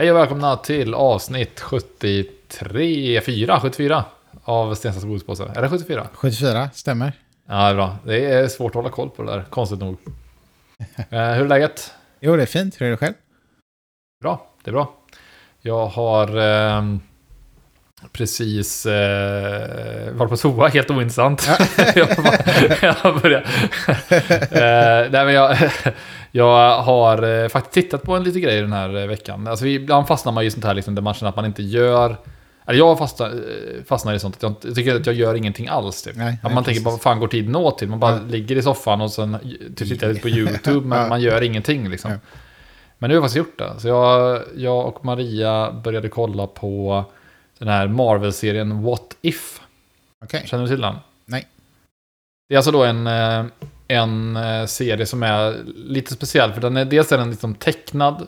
Hej och välkomna till avsnitt 73, 4, 74 av Stensas godispåse. Är det 74? 74, stämmer. Ja, det är bra. Det är svårt att hålla koll på det där, konstigt nog. eh, hur är läget? Jo, det är fint. Hur är det själv? Bra, det är bra. Jag har eh, precis eh, varit på toa, helt ointressant. jag, bara, jag börjar. eh, nej, men jag, jag har eh, faktiskt tittat på en liten grej den här veckan. Alltså, ibland fastnar man i sånt här liksom, där man känner att man inte gör... Eller jag fastnar, eh, fastnar i sånt att jag, tycker att jag gör ingenting alls. Typ. Nej, att man nej, tänker bara, vad fan går tiden åt till? Man bara Ja. ligger i soffan och sen typ, tittar lite på YouTube, men Ja. man gör ingenting liksom. Ja. Men nu har jag faktiskt gjort det. Så jag, jag och Maria började kolla på den här Marvel-serien What If. Okej. Känner du till den? Nej. Det är alltså då en, eh, en eh, serie som är lite speciell. För den är, dels är den liksom tecknad.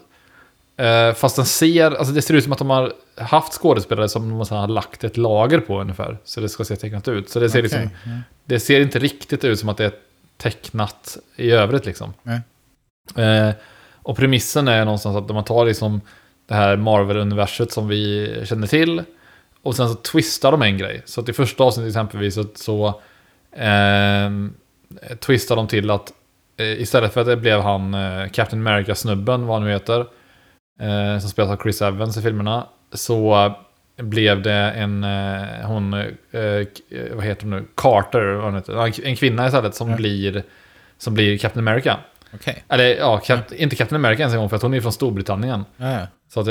eh, Fast den ser, alltså det ser ut som att de har haft skådespelare som de har lagt ett lager på ungefär. Så det ska se tecknat ut. Så det ser, Okej, liksom, det ser inte riktigt ut som att det är tecknat i övrigt liksom. Eh, och premissen är någonstans att man tar liksom det här Marvel-universet som vi känner till. Och sen så twistar de en grej. Så att i första avsnittet exempelvis så, så ehm, twistar de till att eh, istället för att det blev han eh, Captain America-snubben, vad han nu heter, eh, som spelas av Chris Evans i filmerna, så blev det en, eh, hon, eh, eh, vad heter hon nu, Carter, vad hon heter, en- kvinna istället som, Ja. blir, som blir Captain America. Okej. Eller ja, Cap- inte Captain America ens en gång för att hon är från Storbritannien. Ja. Så, att,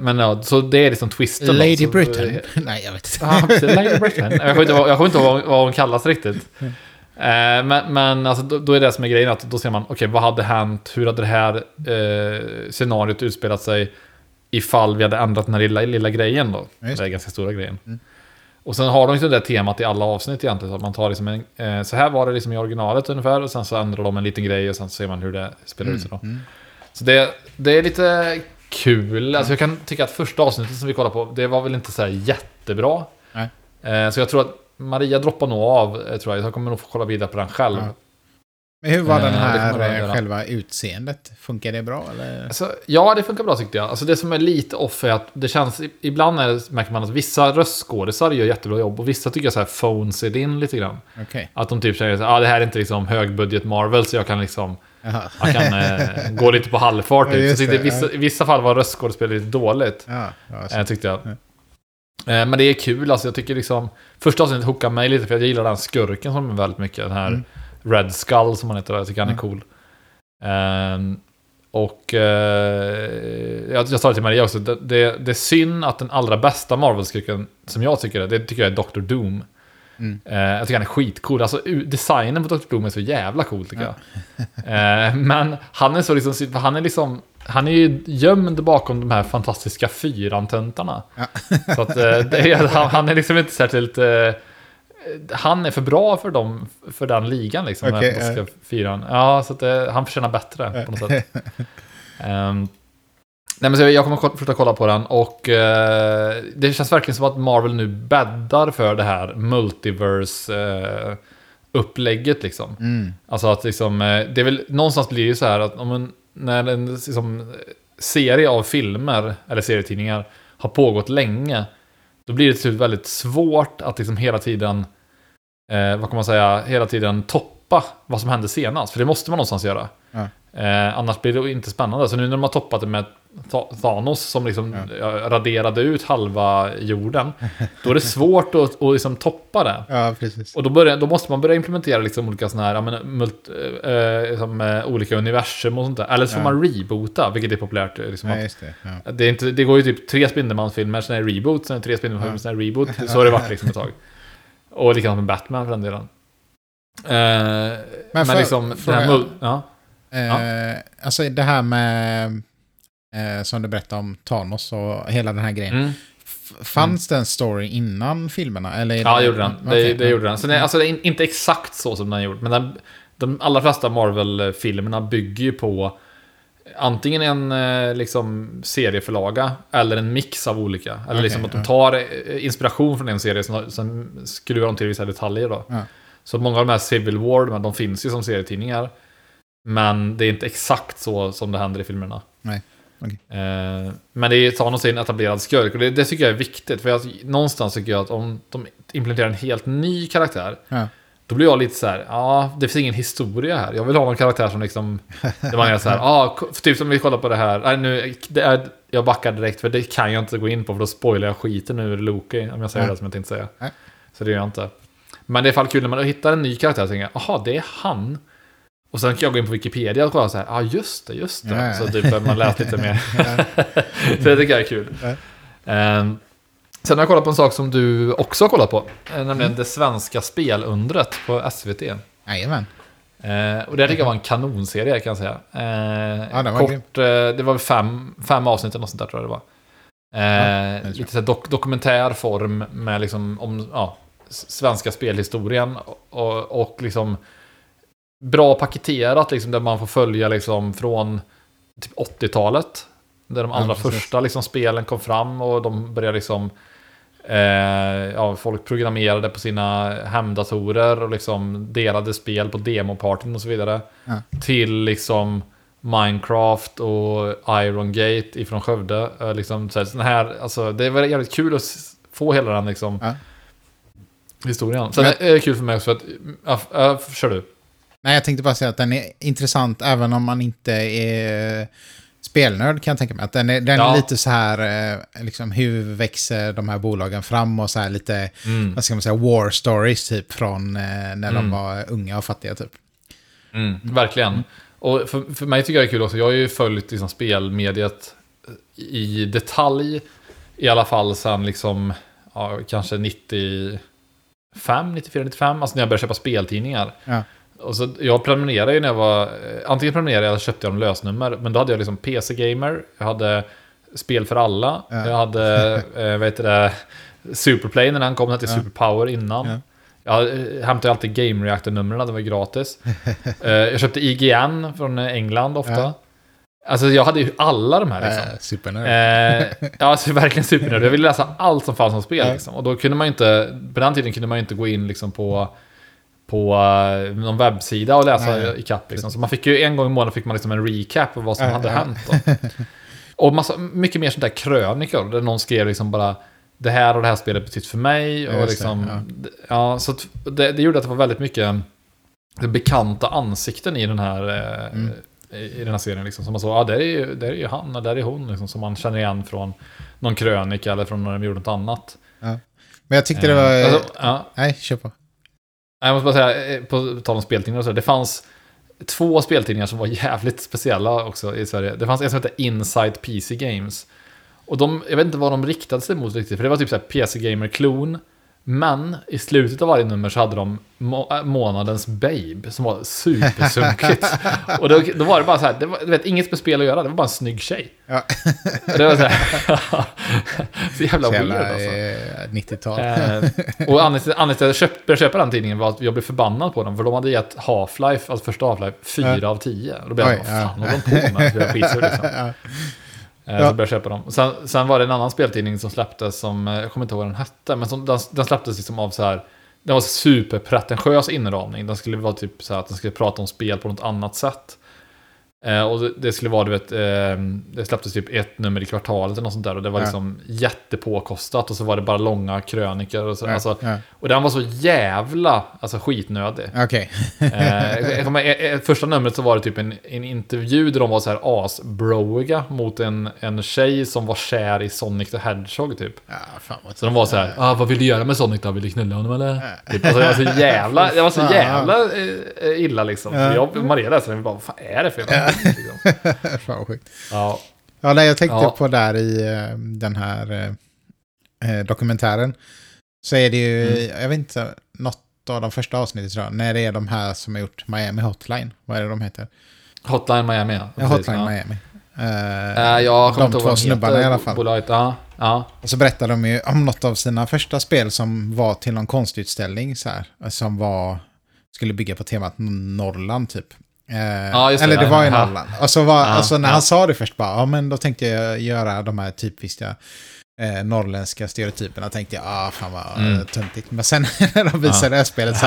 men ja, så det är liksom twisten. Lady så, Britain. Nej, jag vet inte. Ja, precis. Lady Britain. Jag kommer inte jag kommer inte ihåg vad hon kallas riktigt. Eh, men men alltså, då, är det som är grejen att då ser man, okej, vad hade hänt? Hur hade det här eh, scenariot utspelat sig ifall vi hade ändrat den här lilla, lilla grejen då? Just är ganska stora grejen. Mm. Och sen har de liksom det där temat i alla avsnitt egentligen. Så att man tar liksom en, eh, så här var det liksom i originalet ungefär. Och sen så ändrar de en liten grej och sen så ser man hur det spelar ut sig då. Mm. Så det, det är lite kul. Alltså jag kan tycka att första avsnittet som vi kollade på, det var väl inte så jättebra. Nej. Eh, Så jag tror att Maria droppar nog av, eh, tror jag. Jag kommer nog få kolla vidare på den själv. Ja. Men hur var Eh, den här jag eh, själva utseendet? Funkar det bra eller? Alltså, ja, det funkar bra tyckte jag. Alltså det som är lite off är att det känns, ibland är det, märker man att vissa röstskådisar gör jättebra jobb och vissa tycker jag så här phones it in lite grann. Okej. Att de typ säger att ah, det här är inte liksom högbudget Marvel så jag kan liksom jag kan eh, gå lite på halvfart. Typ. så det, vissa, I vissa fall var röstskådespelet lite dåligt. Ja, ja. Eh, tyckte jag. Eh, men det är kul, alltså jag tycker liksom... Första avsnittet hookar mig lite för jag gillar den skurken som är väldigt mycket. Den här Mm. Red Skull som han heter, jag tycker han är Mm. cool. Ehm, och eh, jag, jag sa det till Maria också, det, det, det är synd att den allra bästa Marvel-skurken som jag tycker är, det tycker jag är Dr. Doom. Mm. Eh, jag tycker han är skitcool. Alltså designen på Dr. Doom är så jävla cool tycker jag. Eh, men han är så liksom, han är liksom, han är ju gömd bakom de här fantastiska fyrantuntarna. Ja. Så att eh, är, han, han är liksom inte särskilt... Han är för bra för dem, för den ligan liksom. den här Okej, fantastiska fyran. Ja, så att han förtjänar bättre på något sätt. Ehm, nej men så jag kommer ko- försöka kolla på den och eh, det känns verkligen som att Marvel nu bäddar för det här multiverse eh, upplägget liksom. Mm. Alltså att liksom, eh, det är väl någonstans blir det ju så här att om en, när en liksom, serie av filmer eller serietidningar har pågått länge, då blir det till slut väldigt svårt att liksom hela tiden, eh, vad kan man säga, hela tiden toppa vad som hände senast. För det måste man någonstans göra. Ja. Eh, annars blir det inte spännande. Så nu när de har toppat det med Thanos som liksom ja. raderade ut halva jorden, då är det svårt att, att liksom toppa det. ja. Och då, börjar, då måste man börja implementera liksom olika såna här, men, mult, eh, eh, som, eh, olika universum och sånt där. Eller så får Ja. man reboota, vilket är populärt. eh, Liksom, att, det. Det, är inte, det går ju typ tre Spindelmansfilmer, sen är det reboot, sen är det tre Spindelmansfilmer, sen är det reboot. Så har det varit liksom ett tag. Och likadant med Batman för den delen. Eh, men för- liksom, den här ja. Eh, alltså det här med, eh, som du berättade om Thanos och hela den här grejen. Mm. Fanns den story innan filmerna? Eller Ja, det gjorde den. Det, Okej, det gjorde den. Så det, alltså, det är in- inte exakt så som den gjort, men den, de allra flesta Marvel-filmerna bygger ju på antingen en eh, liksom, serieförlaga eller en mix av olika. Eller Okej, liksom att de tar eh, inspiration från en serie, sen, sen skruvar de till vissa detaljer. Då. Ja. Så många av de här Civil War, de, de finns ju som serietidningar. Men det är inte exakt så som det händer i filmerna. Nej. Okej. Eh, men det är Thanos är en etablerad skurk och det, det tycker jag är viktigt. För jag, någonstans tycker jag att om de implementerar en helt ny karaktär, Ja. då blir jag lite så här, ja, det finns ingen historia här. Jag vill ha någon karaktär som liksom, det var så här, ja, ko- typ som vi kollar på det här, nej, nu, det är, jag backar direkt för det kan jag inte gå in på för då spoilar jag skiten ur Loki, om jag säger Nej. det som jag tänkte säga. Nej. Så det gör jag inte. Men det är i alla fall kul när man hittar en ny karaktär och tänker, jaha, det är han. Och sen kan jag gå in på Wikipedia och kolla så här, ja just det, just det. Ja, ja. Så typ man läsa lite mer. Ja. Så det tycker jag är kul. Ja. Ehm, sen har jag kollat på en sak som du också har kollat på. eh, Nämligen Mm. det svenska spelundret på SVT. Jajamän. Eh, och det tycker jag var en kanonserie kan jag säga. Eh, Ja, den var kort, eh, det var fem, fem avsnitt eller något sånt där tror jag det var. Det jag. lite så dok dokumentär form med liksom om ja, svenska spelhistorien. Och, och liksom bra paketerat liksom där man får följa liksom från typ 80-talet. Där de Ja, allra precis. första liksom spelen kom fram och de började liksom Eh, ja, folk programmerade på sina hemdatorer och liksom delade spel på demopartyn och så vidare. Ja. Till liksom Minecraft och Iron Gate ifrån Skövde. Eh, liksom, så här, sån här, alltså, det var jävligt kul att få hela den liksom, Ja. historien. Sen är det kul för mig också för att... Ja, ja, kör du. Nej, jag tänkte bara säga att den är intressant även om man inte är spelnörd kan jag tänka mig. Att den är, den Ja. är lite så här, eh, liksom hur växer de här bolagen fram och så här lite, Mm. vad ska man säga, war stories typ från eh, när de Mm. var unga och fattiga typ. Mm, verkligen. Och för, för mig tycker jag det är kul också. Jag har ju följt liksom spelmediet i detalj. I alla fall sen liksom, ja, kanske 95, 94, 95. Alltså när jag började köpa speltidningar. Ja. Och så, jag prenumererade ju när jag var... eh, Antingen prenumererade jag eller köpte jag lösnummer. Men då hade jag liksom PC Gamer. Jag hade Spel för alla. Ja. Jag hade, eh, vad heter det, Superplay när den kom. Den hette Ja. Superpower innan. Ja. Jag eh, hämtade alltid Game Reactor-numren, det var gratis. Eh, jag köpte IGN från England ofta. Ja. Alltså jag hade ju alla de här liksom. Eh, supernörd. Eh, ja, alltså verkligen supernörd. Jag ville läsa allt som fanns som spel. Liksom. Och då kunde man ju inte, på den tiden kunde man ju inte gå in liksom på, på eh, någon webbsida och läsa Nej. i kapp. Liksom. Så man fick ju en gång i månaden fick man liksom en recap av vad som Ja, hade ja. hänt. Då. Och massa, mycket mer sånt där krönikor, där någon skrev liksom bara det här och det här spelet betytt för mig. Ja, Och liksom, det, ja. så att det, det gjorde att det var väldigt mycket bekanta ansikten i den här, eh, Mm. i den här serien. Liksom. Som man sa, ja, där är ju, där är ju han och där är hon. Liksom, som man känner igen från någon krönika eller från när de gjorde något annat. Men jag tyckte det Eh, var... alltså, ja. Nej, kör på. Jag måste bara säga, eh, på tal om speltidningar och så, det fanns två speltidningar som var jävligt speciella också i Sverige. Det fanns en som hette Inside PC Games. Och de, jag vet inte vad de riktade sig mot riktigt, för det var typ så här PC Gamer-klon. Men i slutet av varje nummer så hade de må äh, månadens Babe, som var supersunkigt. och då, då var det bara så här, det var, du vet, inget med spel att göra, det var bara en snygg tjej. Ja. Det var så här, så jävla Så weird alltså. eh, 90-tal. Eh, och anledningen till att jag började köpa den tidningen var att jag blev förbannad på dem. För de hade gett Half-Life, alltså första Half-Life, 4 Ja. av 10. Och då blev jag så, vad fan håller de på med? Jag skitsur liksom. ja. Eh, Ja. Så började jag köpa dem. Sen, sen var det en annan speltidning som släpptes som, eh, jag kommer inte ihåg vad den hette, men som, den, den släpptes liksom av så här, den var superpretentiös inramning. Den skulle vara typ så här att den skulle prata om spel på något annat sätt. Eh, och det, skulle vara, du vet, eh, det släpptes typ ett nummer i kvartalet eller något sånt där. Och det var Ja. liksom jättepåkostat och så var det bara långa krönikor. Och, så, Ja, alltså, ja. och den var så jävla alltså, skitnödig. Okej. Eh, eh, första numret så var det typ en, en intervju där de var så här asbroiga mot en, en tjej som var kär i Sonic the Hedgehog typ. Ja, fan vad Så de var så här, ah, vad vill du göra med Sonic då? Vill du knulla honom eller? Typ, alltså, det var så jävla, det var så jävla illa liksom. Jag Maria läste den och bara, vad fan är det för jävla liksom. fan vad sjukt. Ja, Ja, nej, jag tänkte Ja. på där i eh, den här eh, eh, dokumentären. Så är det ju, Mm. jag vet inte, något av de första avsnitten tror jag, när det är de här som har gjort Miami Hotline. Vad är det de heter? Hotline Miami ja. Ja, Hotline ja. Miami. Eh, jag de två snubbarna i alla fall. Bolaget, ja, ja. Och så berättar de ju om något av sina första spel som var till någon konstutställning så här. Som var, skulle bygga på temat Norrland typ. Eh, Ja, det, eller det ja, var i ja. Norrland. Och så var, Ja, alltså när ja. han sa det först bara, ja men då tänkte jag göra de här typiska eh, norrländska stereotyperna tänkte jag, ah fan vad Mm. mm. töntigt. Men sen när de visade Ja. det här spelet så,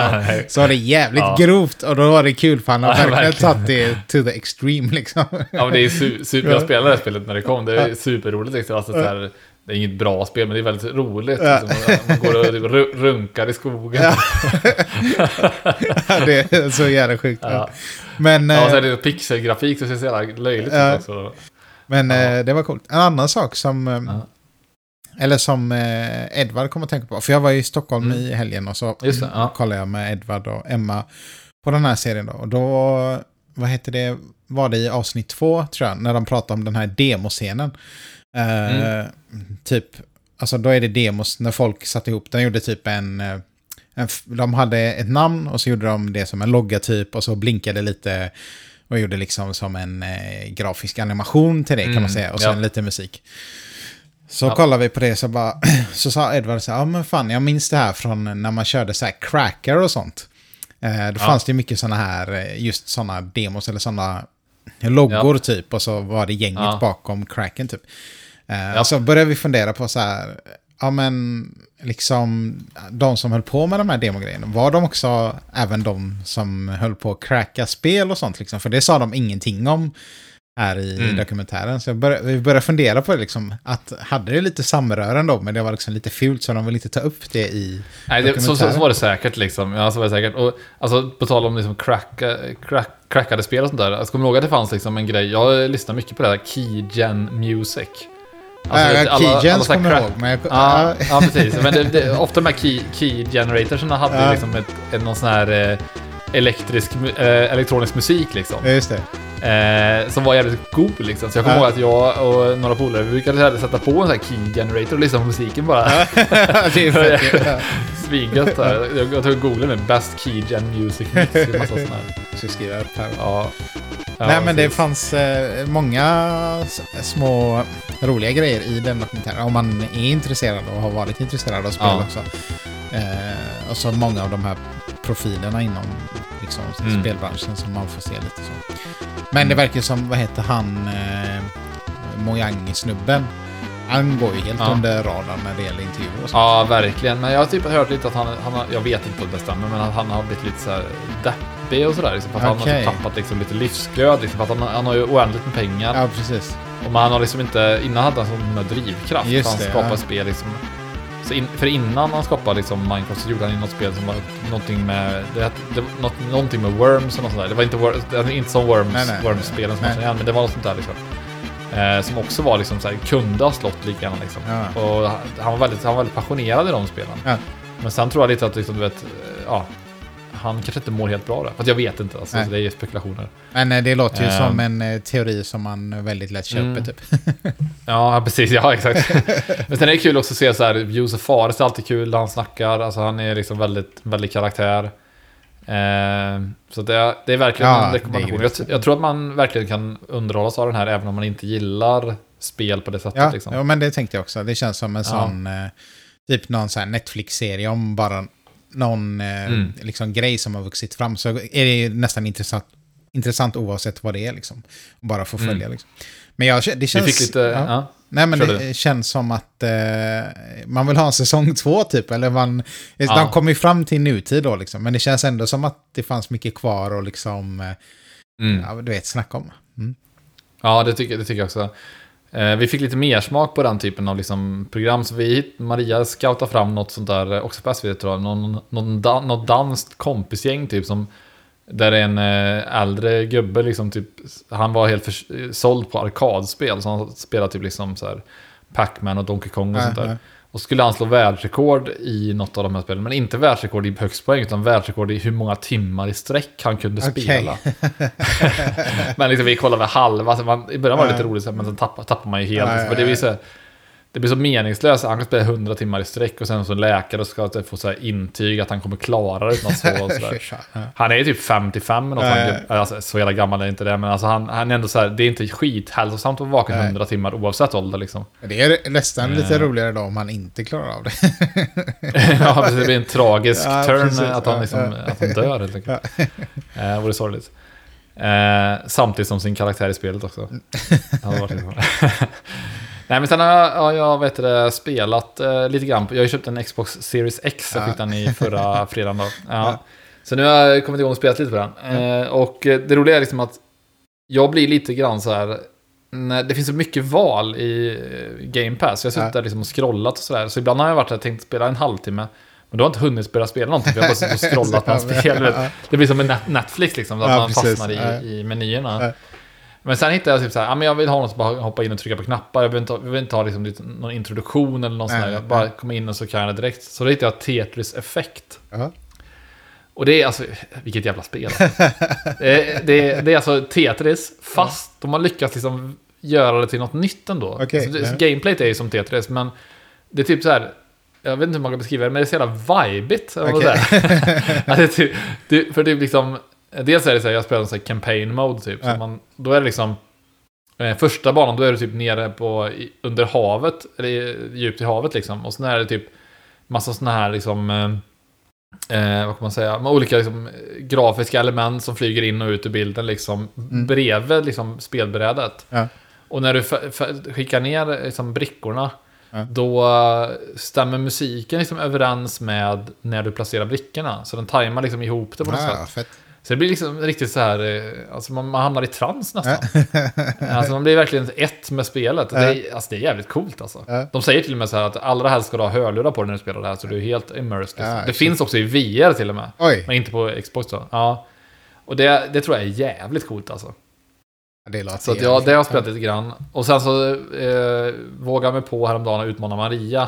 så var det jävligt Ja. grovt och då var det kul för han har Ja, verkligen verkligen. tagit det to the extreme liksom. Ja, men det är su- super, jag Ja. spelade det här spelet när det kom. Det är Ja. superroligt. Liksom. Alltså, så här, det är inget bra spel, men det är väldigt roligt. Ja. Liksom. Man går och ru- runkar i skogen. Ja. det är så jävla sjukt. Ja. Men, Ja, och så är eh, det pixelgrafik, så det ser så jävla löjligt ut också. men Ja. eh, det var coolt. En annan sak som... eh, Ja. Eller som Edvard kommer att tänka på. För jag var i Stockholm Mm. i helgen och så Just det, ja. kollade jag med Edvard och Emma på den här serien då. Och då, vad heter det, var det i avsnitt två tror jag, när de pratade om den här demoscenen. Mm. Typ, alltså då är det demos när folk satte ihop, de gjorde typ en, de hade ett namn och så gjorde de det som en logga typ och så blinkade lite och gjorde liksom som en eh, grafisk animation till det kan Mm, man säga och ja. sen lite musik. Så Ja. kollade vi på det så bara, så sa Edvard så här, ja men fan jag minns det här från när man körde så här cracker och sånt. Eh, då Ja. fanns det mycket sådana här, eh, just sådana demos eller sådana loggor typ och så var det gänget Ja. bakom cracken typ. Eh, Ja. Och så började vi fundera på så här, ja men liksom de som höll på med de här demogrejerna, var de också även de som höll på att cracka spel och sånt liksom? För det sa de ingenting om här i Mm. dokumentären. Så jag började, vi började fundera på det liksom, att hade det lite samröre ändå, men det var liksom lite fult så de ville inte ta upp det i Nej, det, så, så, så var det säkert liksom. Ja, så var det säkert. Och alltså, på tal om liksom crack, crack, crackade spel och sånt där. Jag kommer ihåg att det fanns liksom en grej. Jag lyssnar mycket på det här Keygen Music. Alltså, Äh, alla- kommer jag ihåg, men jag... Ja, ja, precis. Men det, det, ofta de här key, key generatorsarna hade Ja. liksom ett, ett, någon sån här eh, elektrisk, eh, elektronisk musik liksom. Ja, just det. Eh, som var jävligt god liksom. Så jag kommer Ja. ihåg att jag och några polare vi brukade sätta på en sån här key generator och lyssna på musiken bara. det är fett ju. Ja. Svingött. Jag, jag tog och googlade med Best Keygen Music Mix. Massa såna här. Jag ska skriva upp här. Ja. Nej, men det precis. fanns eh, många små roliga grejer i den dokumentären. Om man är intresserad och har varit intresserad av spel också. Eh, och så många av de här profilerna inom liksom, Mm. spelbranschen som man får se lite så. Men Mm. det verkar som, vad heter han, eh, Mojang-snubben. Han går ju helt Ja. under radarn när det gäller intervjuer och så. Ja, verkligen. Men jag har typ hört lite att han, han har, jag vet inte om det stämmer, men att han har blivit lite så här deppig och sådär. Liksom, för att han har typ tappat liksom lite livsglöd. Liksom, för att han, han har ju oändligt med pengar. Ja, precis. Och man har liksom inte, innan hade han sån drivkraft. Just han det, skapade ja. spel liksom. Så in, för innan han skapade liksom Minecraft så gjorde han ju något spel som var någonting med, det, det något, någonting med Worms och något sånt där. Det var inte, Wor- det var inte som Worms, Nej, nej. Worms-spelen som man känner igen, men det var något sånt där liksom. Eh, som också var liksom så här, kunde ha slått lika gärna liksom. Ja. Och han var, väldigt, han var väldigt passionerad i de spelen. Ja. Men sen tror jag lite att liksom, du vet, eh, ja, han kanske inte mår helt bra där. För att jag vet inte, alltså, det är ju spekulationer. Men eh, det låter ju Ehm. som en eh, teori som man väldigt lätt köper Mm. typ. Ja, precis. Ja, exakt. Men sen är det kul också att se så här, Josef Fares är alltid kul när han snackar. Alltså han är liksom väldigt, väldigt karaktär. Eh, så det, det är verkligen Ja, en rekommendation. Jag, jag tror att man verkligen kan underhållas av den här även om man inte gillar spel på det sättet. Ja, liksom. ja, men det tänkte jag också. Det känns som en Ja. sån, eh, typ någon sån Netflix-serie om bara någon eh, Mm. liksom, grej som har vuxit fram. Så är det nästan intressant, intressant oavsett vad det är liksom. Bara få följa Mm. liksom. Men jag, det känns... Lite... ja. Ja. Nej, men det känns som att eh, man vill ha en säsong två typ. Eller man, Ja. De kommer ju fram till nutid då liksom. Men det känns ändå som att det fanns mycket kvar och liksom, eh, Mm. ja, du vet, snacka om. Mm. Ja, det tycker, det tycker jag också. Eh, vi fick lite mer smak på den typen av liksom, program, så vi, Maria scoutade fram något sånt där, eh, också på SVT tror jag, någon, någon dan, något danskt kompisgäng typ som där en eh, äldre gubbe liksom typ, han var helt för, såld på arkadspel, så han spelade typ liksom så här Pac-Man och Donkey Kong och Ja, sånt där. ja. Och skulle han slå världsrekord i något av de här spelen, men inte världsrekord i högst poäng, utan världsrekord i hur många timmar i sträck han kunde Okej. spela. men liksom vi kollade väl halva, så man, i början var det lite roligt, men sen tappar, tappar man ju helt. För det ja. så här, det blir så meningslöst. Han kan spela 100 timmar i sträck och sen så läkare ska få så intyg att han kommer klara det utan. Och så. Han är ju typ 55 eller något. Han, ja. alltså, så jävla gammal är inte det, men alltså han, han är ändå så här, det är inte skithälsosamt att vara vaken Nej. 100 timmar oavsett ålder liksom. Det är nästan lite Eh. roligare då om man inte klarar av det. ja, precis, det blir en tragisk Ja, turn precis. att han, liksom, ja. att han dör helt enkelt. Eh, det vore sorgligt. Eh, samtidigt som sin karaktär i spelet också. Nej, men sen har jag, ja, jag vet det, spelat eh, lite grann. Jag har ju köpt en Xbox Series X. Jag Ja. fick den i förra fredagen. Då. Ja. Så nu har jag kommit igång och spelat lite på den. Eh, och eh, det roliga är liksom att jag blir lite grann så här... När det finns så mycket val i eh, Game Pass. Jag har suttit där liksom och scrollat och sådär. Så ibland har jag varit där och tänkt spela en halvtimme. Men då har jag inte hunnit börja spela någonting. För jag har bara suttit och scrollat en spel. Det blir som med Net- Netflix liksom. Att Ja, man precis. fastnar i, i menyerna. Ja. Men sen hittade jag typ så här, ja, men jag vill ha något som bara hoppa in och trycka på knappar. Jag vill inte, ha- jag vill inte ha liksom någon introduktion eller något sånt där. Jag bara kommer in och så kan jag det direkt. Så då hittade jag Tetris Effect. Ja. Och det är alltså, vilket jävla spel. Alltså. det, är, det, det är alltså Tetris, fast de har lyckats liksom göra det till något nytt ändå. Okej, alltså, det, ja. Gameplayt är ju som Tetris, men det är typ så här. Jag vet inte hur man kan beskriva det, men det är så jävla vibigt. säger. Ja, det är typ, för är liksom... Dels är det så här, jag spelar en sån här campaign mode typ. Så man, då är det liksom... Eh, första banan, då är du typ nere på, under havet, eller i- djupt i havet liksom. Och sen är det typ massa såna här liksom... Eh, eh, vad kan man säga? Med olika liksom, eh, grafiska element som flyger in och ut ur bilden liksom. Mm. Bredvid liksom, spelbrädet. Ja. Och när du skickar ner liksom, brickorna, Ja. då eh, stämmer musiken liksom överens med när du placerar brickorna. Så den tajmar liksom ihop det på något sätt. Ja, fett. Så det blir liksom riktigt så här, eh, alltså man, man hamnar i trans nästan. alltså man blir verkligen ett med spelet. Det är, alltså det är jävligt coolt alltså. De säger till och med så här att allra helst ska du ha hörlurar på dig när du spelar det här, så du är helt immersed. Liksom. Det finns också i VR till och med. Oj, Men inte på Xbox då. Ja. Och det, det tror jag är jävligt coolt alltså. det låter Så att ja, det har jag spelat lite grann. Och sen så eh, vågade jag mig på häromdagen att utmana Maria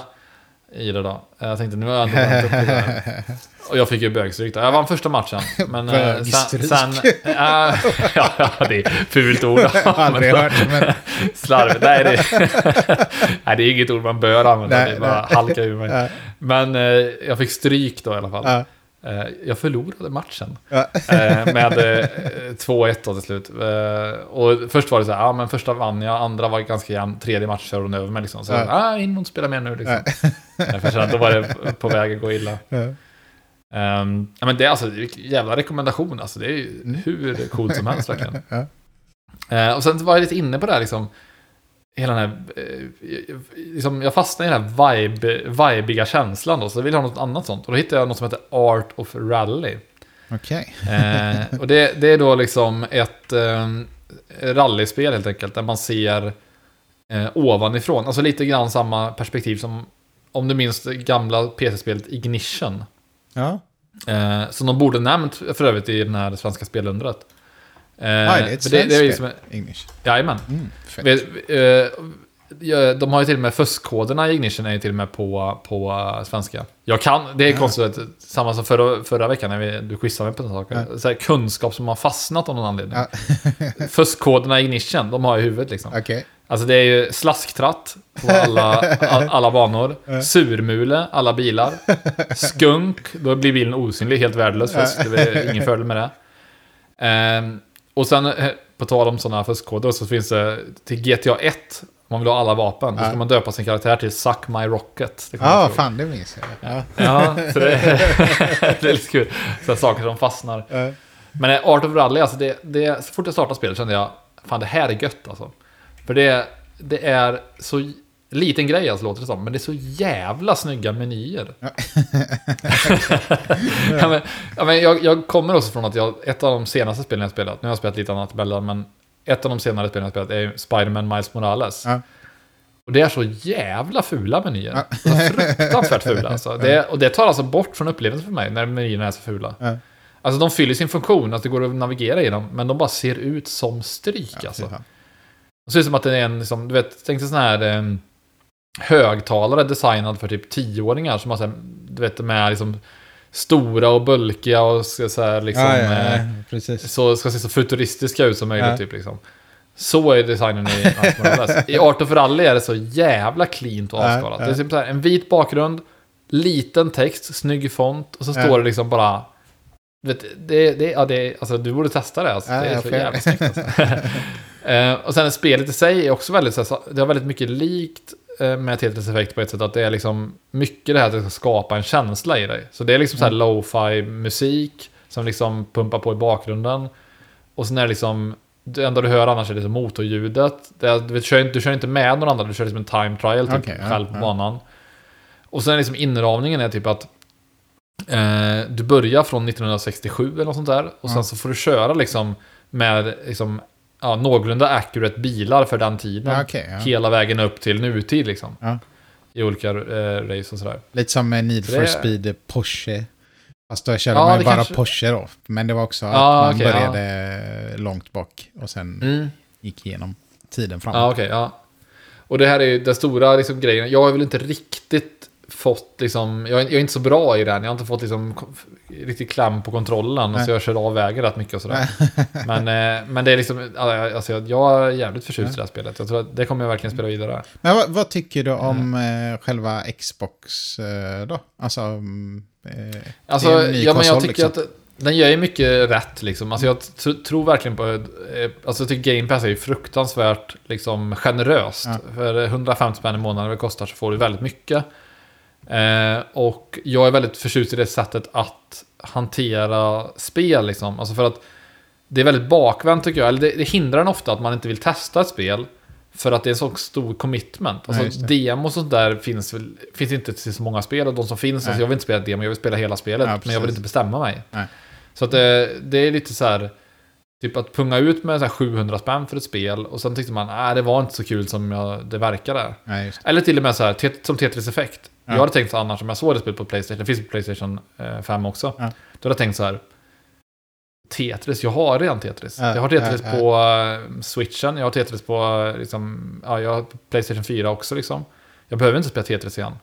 i det då. Jag tänkte nu har jag ändå bränt upp här. Och jag fick ju bögstryk då. Jag vann första matchen. Men eh, sen... Bögstryk? sen äh, ja, det är fult ord. Aldrig hört, men Slarvigt. Nej, det, nej, det är inget ord man bör använda. Nej, det bara nej. halka ur mig. Ja. Men eh, jag fick stryk då i alla fall. ja, jag förlorade matchen. Eh, med eh, 2-1 då till slut. Eh, och först var det så här, ja men första vann jag, andra var ganska jämn, tredje match körde hon över mig liksom. Så Ja. ja. ah, in och spela mer nu liksom. Jag kände att då var det på väg att gå illa. Ja. Ehm, ja men det är alltså, jävla rekommendation alltså. Det är ju hur coolt som helst verkligen. Eh, och sen var jag lite inne på det här liksom. Hela den här, eh, liksom, jag fastnade i den här vibe, vibiga känslan då, så jag ville ha något annat sånt. Och då hittade jag något som heter Art of Rally. Okej. Eh, och det, det är då liksom ett eh, rallyspel helt enkelt, där man ser eh, ovanifrån. Alltså lite grann samma perspektiv som, om du minns det gamla PC-spelet Ignition. Ja. Eh, som de borde nämnt för övrigt i den här svenska spelundret. Eh, Ah, det är ett svenskt spel. English. Jajamän. Mm, fett. Eh, ja, de har ju till och med fuskkoderna i Ignition är ju till och med på, på eh, svenska. Jag kan, det är Ja. konstigt, samma som förra, förra veckan när vi, du quizade mig på saker. Så här, kunskap som har fastnat av någon anledning. Ja. Fuskkoderna i Ignition, de har jag i huvudet liksom. Okej. Alltså det är ju slasktratt på alla, all, alla banor. Surmule, alla bilar. Skunk, då blir bilen osynlig, helt värdelös. Det är ingen fördel med det. Ehm, och sen, eh, på tal om sådana fuskkoder, så finns det till GTA 1, om man vill ha alla vapen, då ska Ja. man döpa sin karaktär till Suck My Rocket. Ja, ihåg. fan det minns jag. Ja. Ja, så det, det är lite kul. Så saker som fastnar. Ja. Men eh, Art of Rally, alltså det, det, så fort jag startade spelet kände jag, fan det här är gött alltså. För det, det är så liten grej alltså låter det som, men det är så jävla snygga menyer. ja, men, ja, men jag, jag kommer också från att jag, ett av de senaste spelen jag spelat, nu har jag spelat lite annat emellan, men ett av de senare spelen jag spelat är Spider-Man Miles Morales. Ja. Och det är så jävla fula menyer. Ja. Fruktansvärt fula alltså. Det, och det tar alltså bort från upplevelsen för mig när menyerna är så fula. Ja. Alltså de fyller sin funktion, att det går att navigera i dem, men de bara ser ut som stryk Ja, alltså. Det ser ut som att det är en, liksom, du vet, tänk dig sån här eh, högtalare designad för typ tioåringar som har så här, du vet, de är liksom stora och bulkiga och ska så här liksom... ja, ja, eh, ja, precis. så ska se så futuristiska ut som möjligt typ liksom. Så är designen i Morales. I Art of Rally är det så jävla cleant och avskalat. Det är typ så här, en vit bakgrund, liten text, snygg font och så står det liksom bara... Vet, det, det, ja, det, alltså, du borde testa det. Alltså. Det är så får jävla snyggt. Alltså. Eh, och sen spelet i sig är också väldigt, så här, det har väldigt mycket likt eh, med Tetris Effect på ett sätt. Att det är liksom mycket det här att det ska skapa en känsla i dig. Så det är liksom så här lo-fi musik som liksom pumpar på i bakgrunden. Och sen är det liksom Det enda du hör annars är liksom motorljudet. Det, du, kör, inte- du kör inte med någon annan, du kör liksom en time trial typ, ja, själv på ja. banan. Och sen liksom inramningen är typ att eh, du börjar från 1967 eller något sånt där. Och sen Ja. så får du köra liksom med liksom, ja, någorlunda accurate bilar för den tiden. Ja, okej, ja. Hela vägen upp till nutid liksom. Ja. I olika eh, race och sådär. Lite som med Need for det- Speed Porsche. Fast då körde man ju bara kanske- Porsche då. Men det var också att Ja, man ja. började långt bak och sen Mm. gick igenom tiden framåt. Ja, okej, ja. Och det här är ju den stora liksom, grejen. Jag har väl inte riktigt fått liksom, jag är, jag är inte så bra i den. Jag har inte fått liksom riktigt kläm på kontrollen. Nej. Så jag kör av vägen rätt mycket och sådär. men, eh, men det är liksom, ja, alltså, jag- jag är jävligt förtjust i det här spelet. Jag tror att det kommer jag verkligen spela vidare. Men vad, vad tycker du om eh, själva Xbox eh, då? Alltså, mm, eh, Alltså, ja, men jag konsol, tycker liksom. att den gör ju mycket rätt liksom. Alltså jag tr- tror verkligen på... Alltså jag tycker Game Pass är ju fruktansvärt liksom generöst. Ja. För 150 spänn i månaden det kostar så får du väldigt mycket. Eh, och jag är väldigt förtjust i det sättet att hantera spel liksom. Alltså för att det är väldigt bakvänt tycker jag. Eller det, det hindrar en ofta att man inte vill testa ett spel. För att det är en så stor commitment. Alltså det. demos och sånt där finns, finns inte till så många spel. Och de som finns, Nej. alltså jag vill inte spela demo, jag vill spela hela spelet. Ja, men jag vill inte bestämma mig. Nej. Så att det, det är lite så här... Typ att punga ut med så här 700 spänn för ett spel och sen tyckte man nej det var inte så kul som jag, det verkade. Nej, det. Eller till och med så här, som Tetris Effect. Ja. Jag hade tänkt så annars, om jag såg det spelet på Playstation, det finns på Playstation eh, 5 också. Ja. Då hade jag tänkt så här, Tetris, jag har redan Tetris. Ja, jag har Tetris på eh, Switchen, jag har Tetris på, eh, liksom, ja, jag har Playstation 4 också liksom. Jag behöver inte spela Tetris igen.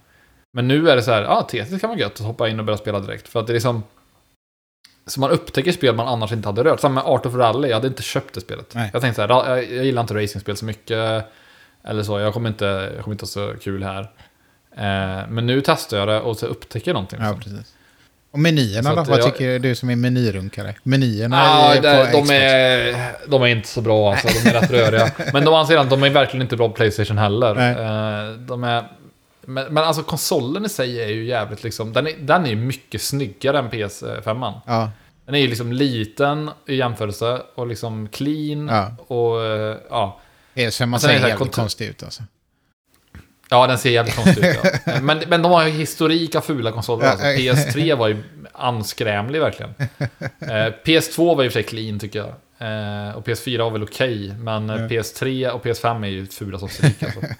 Men nu är det så här, ja, Tetris kan vara gött att hoppa in och börja spela direkt. För att det är liksom... Så man upptäcker spel man annars inte hade rört. Samma med Art of Rally, jag hade inte köpt det spelet. Nej. Jag tänkte så här, jag, jag gillar inte racingspel så mycket. Eller så, jag kommer inte, jag kommer inte ha så kul här. Eh, men nu testar jag det och så upptäcker jag någonting. Ja, precis. Och menyerna då? Vad jag- tycker du som är menyrunkare? Menyerna Ja, är det, på de, är, de är inte så bra alltså, de är rätt röriga. Men de anser att de är verkligen inte bra på Playstation heller. Nej. Eh, de är, men, men alltså konsolen i sig är ju jävligt liksom, den är, den är ju mycket snyggare än PS5. Ja, Den är ju liksom liten i jämförelse och liksom clean Ja. och eh, ja. PS5 man sen är det ser jävligt konstig ut alltså. Ja, den ser jävligt konstig ut. Ja. Men, men de har ju historik av fula konsoler. Alltså. ja. PS3 var ju anskrämlig verkligen. Eh, PS2 var ju för sig clean tycker jag. Eh, och PS4 var väl okej. men eh, Ja. PS3 och PS5 är ju fula som stryk. Alltså.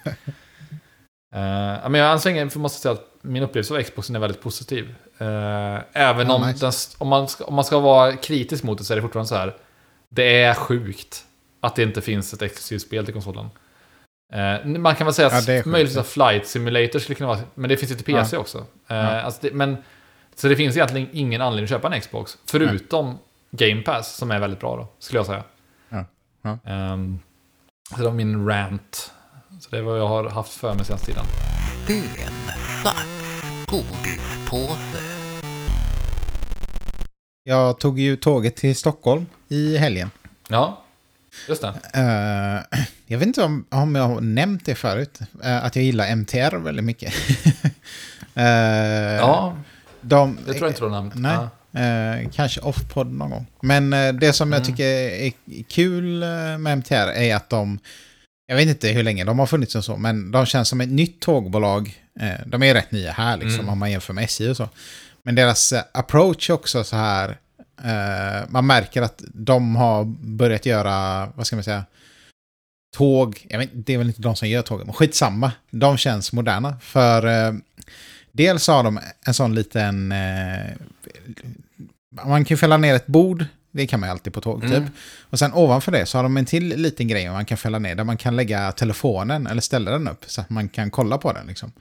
Eh, men jag anstränger för måste säga att min upplevelse av Xboxen är väldigt positiv. Eh, även Ja, om, nice. den, om, man ska, om man ska vara kritisk mot det så är det fortfarande så här. Det är sjukt att det inte finns ett exklusivt spel till konsolen. Eh, man kan väl säga Ja, att möjligtvis ja. att Flight Simulator skulle kunna vara, men det finns ju till PC också. Eh, Ja. alltså det, men, så det finns egentligen ingen anledning att köpa en Xbox, förutom Game Pass, som är väldigt bra då, skulle jag säga. Ja. Ja. Ehm, så det var min rant. Så det är vad jag har haft för mig senaste tiden. Jag tog ju tåget till Stockholm i helgen. Ja, just det. Eh, jag vet inte om, om jag har nämnt det förut, eh, att jag gillar MTR väldigt mycket. Eh, Ja, de, det tror jag inte du har nämnt. Nej. Ja. Eh, kanske off-podd någon gång. Men eh, det som jag Mm. tycker är kul med MTR är att de, jag vet inte hur länge de har funnits och så, men de känns som ett nytt tågbolag. Eh, de är rätt nya här liksom, Mm. om man jämför med SJ och så. Men deras approach är också så här, eh, man märker att de har börjat göra, vad ska man säga, tåg, jag vet, det är väl inte de som gör tågen, men skitsamma. De känns moderna. För eh, dels har de en sån liten, eh, man kan ju fälla ner ett bord, det kan man ju alltid på tåg Mm. typ. Och sen ovanför det så har de en till liten grej man kan fälla ner, där man kan lägga telefonen eller ställa den upp så att man kan kolla på den liksom.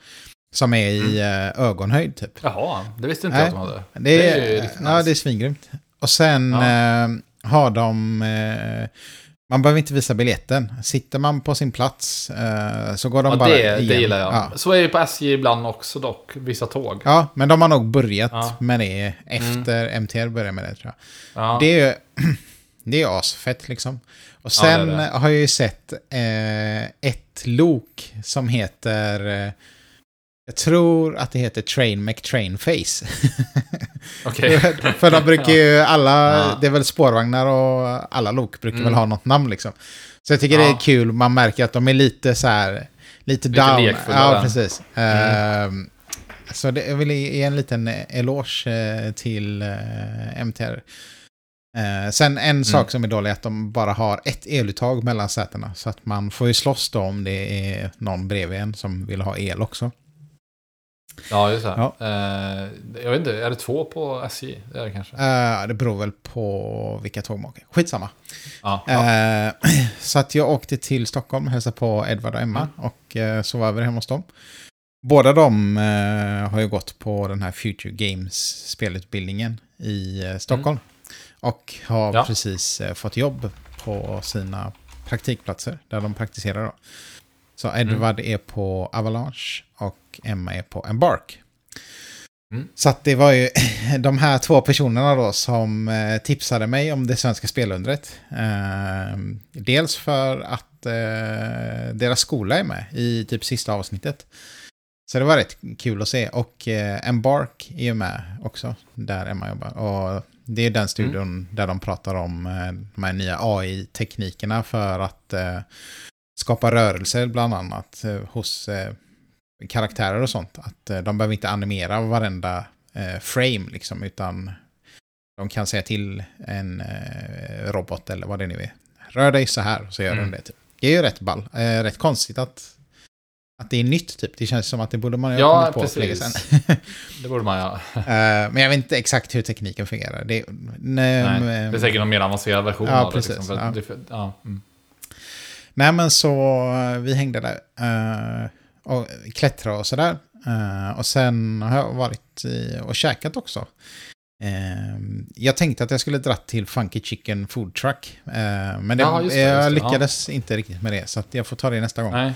Som är i eh, ögonhöjd typ. Jaha, det visste inte jag att de hade. Det är, Det är ju riktigt ja, nice. det är svingrymt. Och sen Ja. eh, har de... Eh, man behöver inte visa biljetten. Sitter man på sin plats eh, så går de Ja, bara det, det igenom. gillar jag. Ja. Så är det på SJ ibland också dock, vissa tåg. ja, men de har nog börjat Ja. Mm. med det efter MTR började med det tror jag. Ja. Det är ju det är asfett liksom. Och sen det det. har jag ju sett eh, ett lok som heter... Jag tror att det heter Train McTrainface. Okej. För de brukar ju alla, Ja. det är väl spårvagnar och alla lok brukar Mm. väl ha något namn liksom. Så jag tycker det Ja. är kul, man märker att de är lite så här, lite, Lite down. lekfulla. Ja, precis. Ehm, så det, jag vill ge en liten eloge eh, till eh, MTR. Eh, sen en sak som är dålig är att de bara har ett eluttag mellan sätena. Så att man får ju slåss då om det är någon bredvid en som vill ha el också. Ja, just det. Ja. Eh, jag vet inte, är det två på SJ? Det är det kanske. Eh, det beror väl på vilka tågmakare. Skitsamma. Ja. ja. Eh, så att jag åkte till Stockholm och hälsade på Edvard och Emma Mm. och eh, sov över hemma hos dem. Båda de har ju gått på den här Future Games spelutbildningen i Stockholm. Och har Mm. Ja. precis fått jobb på sina praktikplatser där de praktiserar. Då. Så Mm. Edvard är på Avalanche och Emma är på Embark. Mm. Så att det var ju de här två personerna då som eh, tipsade mig om det svenska spelundret. Eh, dels för att eh, deras skola är med i typ sista avsnittet. Så det var rätt kul att se. Och Embark är ju med också, där Emma jobbar. Och det är den studion där de pratar om de här nya AI-teknikerna för att skapa rörelser bland annat hos karaktärer och sånt. Att eh, de behöver inte animera varenda eh, frame liksom, utan de kan säga till en eh, robot eller vad det nu är. Rör dig så här, så gör Mm. den det. Typ. Det är ju rätt ball. Rätt konstigt att, att det är nytt typ. Det känns som att det borde man ju Ja, ha kommit på för länge sedan. Det borde man ja. Eh, men jag vet inte exakt hur tekniken fungerar. Det, nej, Nej, men- det är säkert någon mer avancerad version Ja, av det. Liksom, ja. det ja, mm. Nej men så vi hängde där och klättrade och sådär. Eh, och sen har jag varit i, och käkat också. Eh, jag tänkte att jag skulle dra till Funky Chicken Food Truck. Eh, men det, Ja, det, jag lyckades inte riktigt med det. Så att jag får ta det nästa gång. Nej.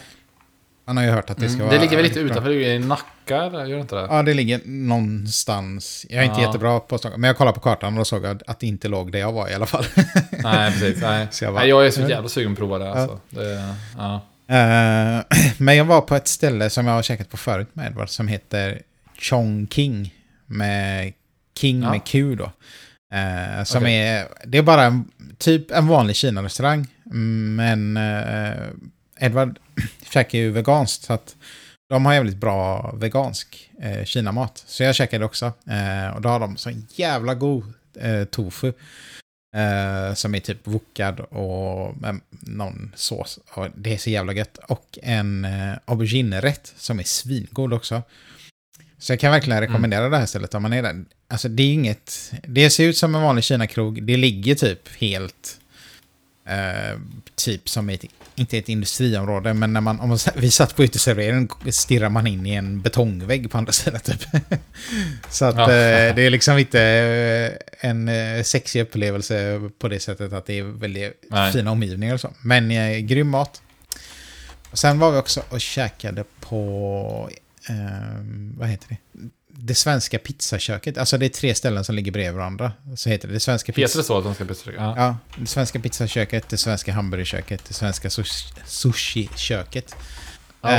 Man har ju hört att det ska Mm. vara... Det ligger väl lite utanför, det ligger i Nacka, eller? gör det inte det? Ja, det ligger någonstans. Jag är inte Ja. jättebra på Stockholm, men jag kollade på kartan och då såg jag att det inte låg där jag var i alla fall. Nej, precis. Nej. Så jag bara- Nej, jag är så jävla sugen på att prova det. Alltså. det ja. Eh, men jag var på ett ställe som jag har käkat på förut med Edward som heter Chongqing. Med King Ja. med Q då. Eh, som Okej. är, det är bara en, typ en vanlig Kina-restaurang. Men uh, Edward käkar ju veganskt så att de har jävligt bra vegansk uh, Kina-mat. Så jag käkade också. Eh, och då har de så jävla god eh, tofu. Eh, som är typ wokad och med någon sås. Och det är så jävla gött. Och en uh, auberginerätt som är svingod också. Så jag kan verkligen rekommendera det här stället om man är där. Alltså det är inget... Det ser ut som en vanlig Kina-krog. Det ligger typ helt... eh, typ som ett, inte ett industriområde, men när man, om man, vi satt på uteserveringen stirrar man in i en betongvägg på andra sidan typ. Så att Ja. eh, det är liksom inte eh, en eh, sexig upplevelse på det sättet att det är väldigt Nej. fina omgivningar och så. Men eh, grym mat. Och sen var vi också och käkade på, eh, vad heter det? Det svenska pizzaköket. Alltså det är tre ställen som ligger bredvid varandra. Så heter det. Det svenska Heter pizza... det så att de ska besöka? Ja. Ja, det svenska pizzaköket, det svenska hamburgerköket, det svenska sush- sushi-köket. Ah, ja.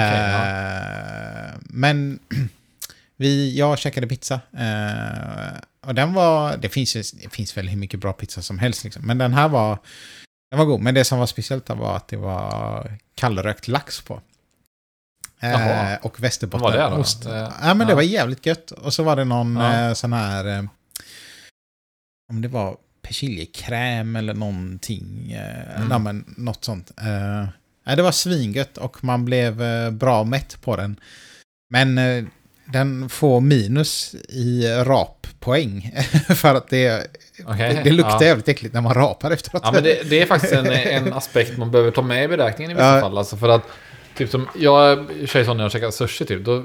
Eh, Men vi, jag käkade pizza. eh, och den var, det finns, det finns väl hur mycket bra pizza som helst liksom. Men den här var, den var god. Men det som var speciellt var att det var kallrökt lax på. Eh, Jaha. och Vad var det då? Eh, Ja, men det var jävligt gött. Och så var det någon Ja. eh, sån här... Eh, om det var persiljekräm eller någonting. Eh, Mm. nej, men något sånt. Eh, det var svingött och man blev eh, bra mätt på den. Men eh, den får minus i rappoäng. för att det, Okej, det, det luktar ja. jävligt äckligt när man rapar efteråt. Ja, men det, det är faktiskt en, en aspekt man behöver ta med i beräkningen i vissa Ja. fall. Alltså för att, typ som, jag kör sån när jag käkar sushi typ, då eh,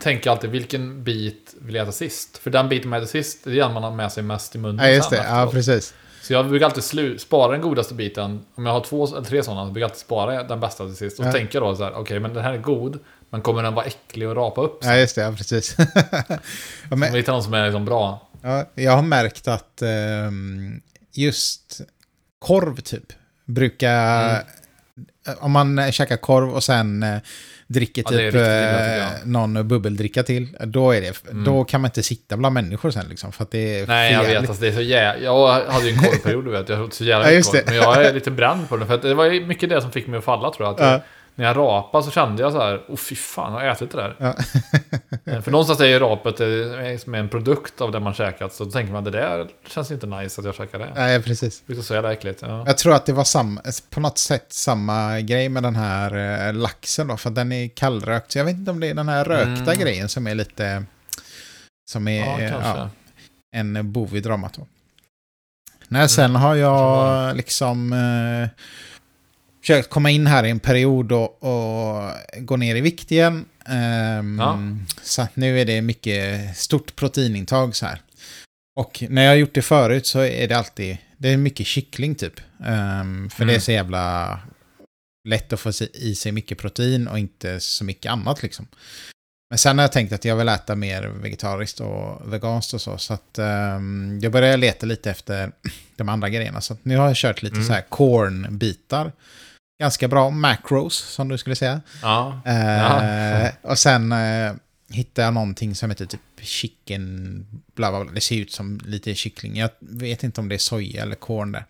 tänker jag alltid vilken bit vill jag äta sist? För den biten man äter sist, det är den man har med sig mest i munnen ja, just det. Ja, precis. Så jag brukar alltid slu- spara den godaste biten. Om jag har två eller tre sådana så brukar jag alltid spara den bästa till sist. Och Ja. så tänker jag då så här, okej men den här är god, men kommer den vara äcklig och rapa upp? Ja, just det. Ja, precis. ja, men, hittar någon som är liksom bra. Ja, jag har märkt att ehm, just korv typ brukar Mm. Om man eh, käkar korv och sen eh, dricker Ja, typ riktigt eh, någon bubbeldricka till, då, är det, Mm. då kan man inte sitta bland människor sen liksom. För att det är Nej, jag vet. Alltså, det är så jä... Jag hade ju en korvperiod, du vet. Jag åt så jävla Ja, mycket korv. Men jag är lite bränd på det. För att det var mycket det som fick mig att falla, tror jag. Att Ja. När jag rapade så kände jag så här, åh fy fan, har jag ätit det där? Ja. Eh, För någonstans är ju rapet eh, som en produkt av det man käkat. Så då tänker man, det där känns inte nice att jag käkar det. Nej, precis. Det är så jävla äckligt. Ja. Jag tror att det var sam, på något sätt samma grej med den här eh, laxen då, för den är kallrökt. Så jag vet inte om det är den här rökta Mm. grejen som är lite... Som är Ja, en bov i dramat då. Nej, sen har jag liksom eh, försökt komma in här i en period och, och gå ner i vikt igen. Ehm, Ja. Så att nu är det mycket stort proteinintag så här. Och när jag har gjort det förut så är det alltid, det är mycket kyckling typ. Ehm, för det är Mm. så jävla lätt att få i sig mycket protein och inte så mycket annat liksom. Men sen har jag tänkt att jag vill äta mer vegetariskt och veganskt och så. Så att ehm, jag börjar leta lite efter de andra grejerna. Så nu har jag kört lite Mm. så här cornbitar. Ganska bra macros som du skulle säga. Ja. Eh, Ja. och sen eh, hittade jag någonting som heter typ chicken, bla bla bla. Det ser ut som lite kyckling. Jag vet inte om det är soja eller corn där.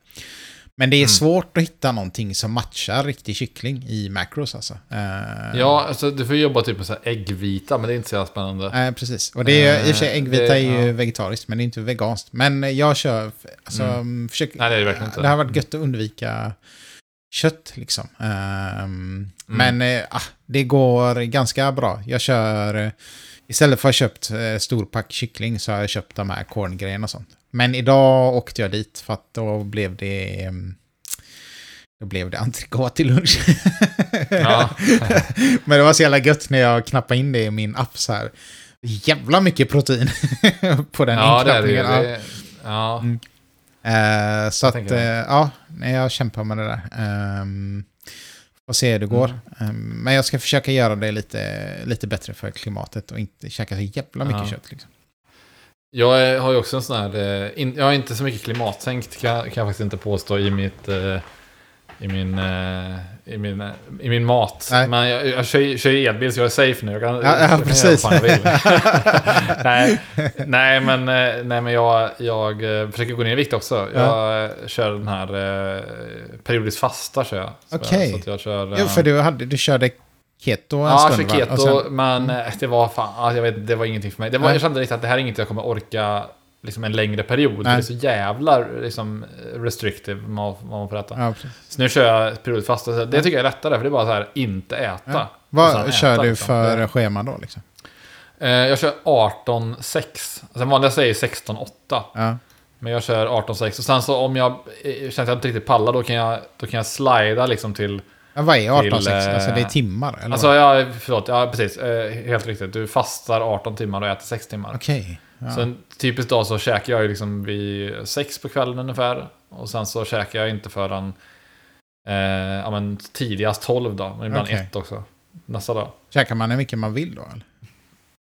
Men det är Mm. svårt att hitta någonting som matchar riktig kyckling i macros alltså. Eh, ja, alltså du får jobba typ med så äggvita, men det är inte så jävla spännande. Nej, precis. Och det är, i och för sig, Eh, äggvita det- är ju ja. vegetariskt, men det är inte veganskt. Men jag kör, alltså, Mm. försök, Nej, det är det verkligen inte. det har varit gött att undvika kött liksom. Ehm, Men eh, ah, det går ganska bra. Jag kör, eh, istället för att ha köpt eh, storpack kyckling så har jag köpt de här corngrejerna och sånt. Men idag åkte jag dit för att då blev det, ehm, då blev det entrecote till lunch. Ja. Men det var så jävla gött när jag knappade in det i min app så här. Jävla mycket protein på den ja, det är det. Det- Ja. Mm. Eh, så att, tänker eh, jag. ja, nej, jag kämpar med det där. Um, får se hur det går. Mm. Ehm, men jag ska försöka göra det lite, lite bättre för klimatet och inte käka så jävla mycket Ja. kött. Liksom. Jag har ju också en sån här... eh, In, jag har inte så mycket klimattänkt kan, kan jag faktiskt inte påstå i mitt... eh, I min, eh, i min, i min mat. Nej. Men jag, jag kör, kör elbil så jag är safe nu. Jag kan, Ja, ja, jag precis. jag nej, nej, men, eh, nej, men jag, jag eh, försöker gå ner i vikt också. Jag eh, kör den här periodiskt fasta. Kör jag. Okej. jag. Jo, eh, för du, hade, du körde keto en Ja, stund för va? keto, sen- men eh, det var fan, ja, jag vet, det var ingenting för mig. Det var, jag kände lite att det här är inget jag kommer orka liksom en längre period. Nej. det är så jävla liksom, restrictive vad man får äta. Ja. Så nu kör jag periodiskt fasta. så Det tycker jag är lättare, för det är bara så här, inte äta. Ja. Vad äta, kör du liksom. för Det- schema då? Liksom? Eh, jag kör 18-6. Sen vanligaste är 16-8. Ja. Men jag kör 18-6. Och sen så om jag eh, känner att jag inte riktigt pallar, då kan jag, då kan jag slida liksom till... Ja, vad är 18 Till, eh, Alltså det är timmar? Eller Alltså, vad? ja, förlåt. Ja, precis. Eh, helt riktigt. Du fastar 18 timmar och äter 6 timmar. Okej. Ja. Så en typisk dag så käkar jag ju liksom vid sex på kvällen ungefär. Och sen så käkar jag inte förrän eh, ja, men tidigast 12 då. Men ibland Okej. ett också. Nästa dag. Käkar man hur mycket man vill då? Eller?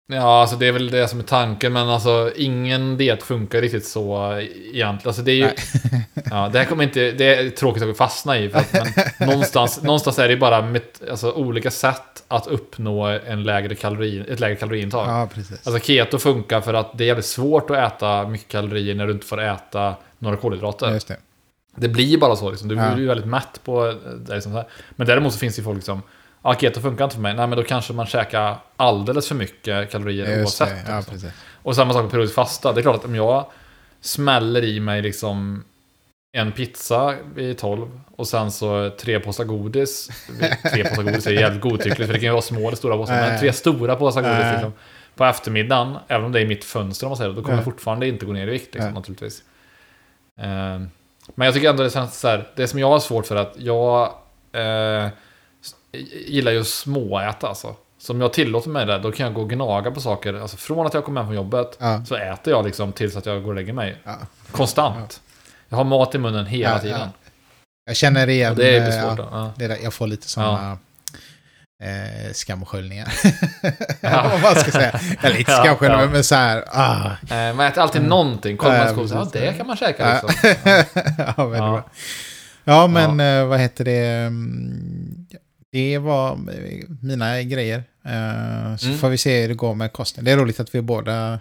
Ja, alltså det är väl det som är tanken. Men alltså ingen diet funkar riktigt så egentligen. Alltså det är ju... Ja, det här kommer inte... Det är tråkigt att fastna i. För att, men någonstans, någonstans är det bara met, alltså, olika sätt att uppnå en lägre kalori, ett lägre kaloriintag. Ja, precis. Alltså keto funkar för att det är jävligt svårt att äta mycket kalorier när du inte får äta några kolhydrater. Just det. Det blir bara så liksom. Du Ja. blir ju väldigt mätt på det. Liksom. Men däremot så finns det ju folk som Ja, keto funkar inte för mig. Nej, men då kanske man käkar alldeles för mycket kalorier Just oavsett. Ja, precis. Och samma sak med periodiskt fasta. Det är klart att om jag smäller i mig liksom en pizza vid 12 och sen så tre påsar godis. Tre påsar godis är jävligt godtyckligt för det kan ju vara små eller stora påsar. Men Äh. tre stora påsar godis Äh. liksom, på eftermiddagen, även om det är mitt fönster om man säger det, då kommer Äh. jag fortfarande inte gå ner i vikt liksom, naturligtvis. Eh, men jag tycker ändå det känns så här, det som jag har svårt för att jag eh, gillar ju att småäta alltså. Så om jag tillåter mig det, då kan jag gå och gnaga på saker. Alltså från att jag kommer hem från jobbet Ja. så äter jag liksom tills att jag går och lägger mig. Ja. Konstant. Jag har mat i munnen hela Ja, tiden. ja. Jag känner igen... Och det är eh, ja. Ja. det där, jag får lite sådana eh, skamsköljningar. Ja. Vad man ska säga. Eller inte Ja, skamsköljningar, ja. men så här... Ah. Eh, Man äter alltid någonting. Kollar Ja, man skog, ja det kan man käka Ja. liksom. ja, väldigt Ja. Ja, men eh, vad heter det? Mm, Det var eh, mina grejer. Eh, Så Mm. får vi se hur det går med kosten. Det är roligt att vi båda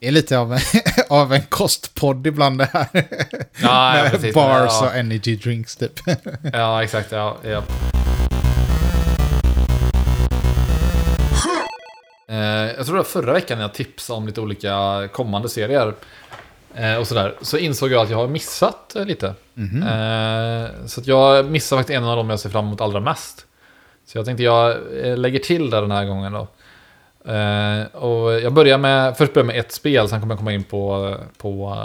är lite av en, av en kostpodd ibland det här. Ja, ja, precis. Bars Ja. och energy drinks typ. Ja, exakt. Ja, ja. Eh, jag tror det var förra veckan när jag tipsade om lite olika kommande serier. Och sådär. Så insåg jag att jag har missat lite. Mhm. Eh, så att jag missade faktiskt en av dem jag ser fram emot allra mest. Så jag tänkte jag eh, lägger till det den här gången då. Eh, och jag börjar med, först börjar med ett spel, sen kommer jag komma in på, på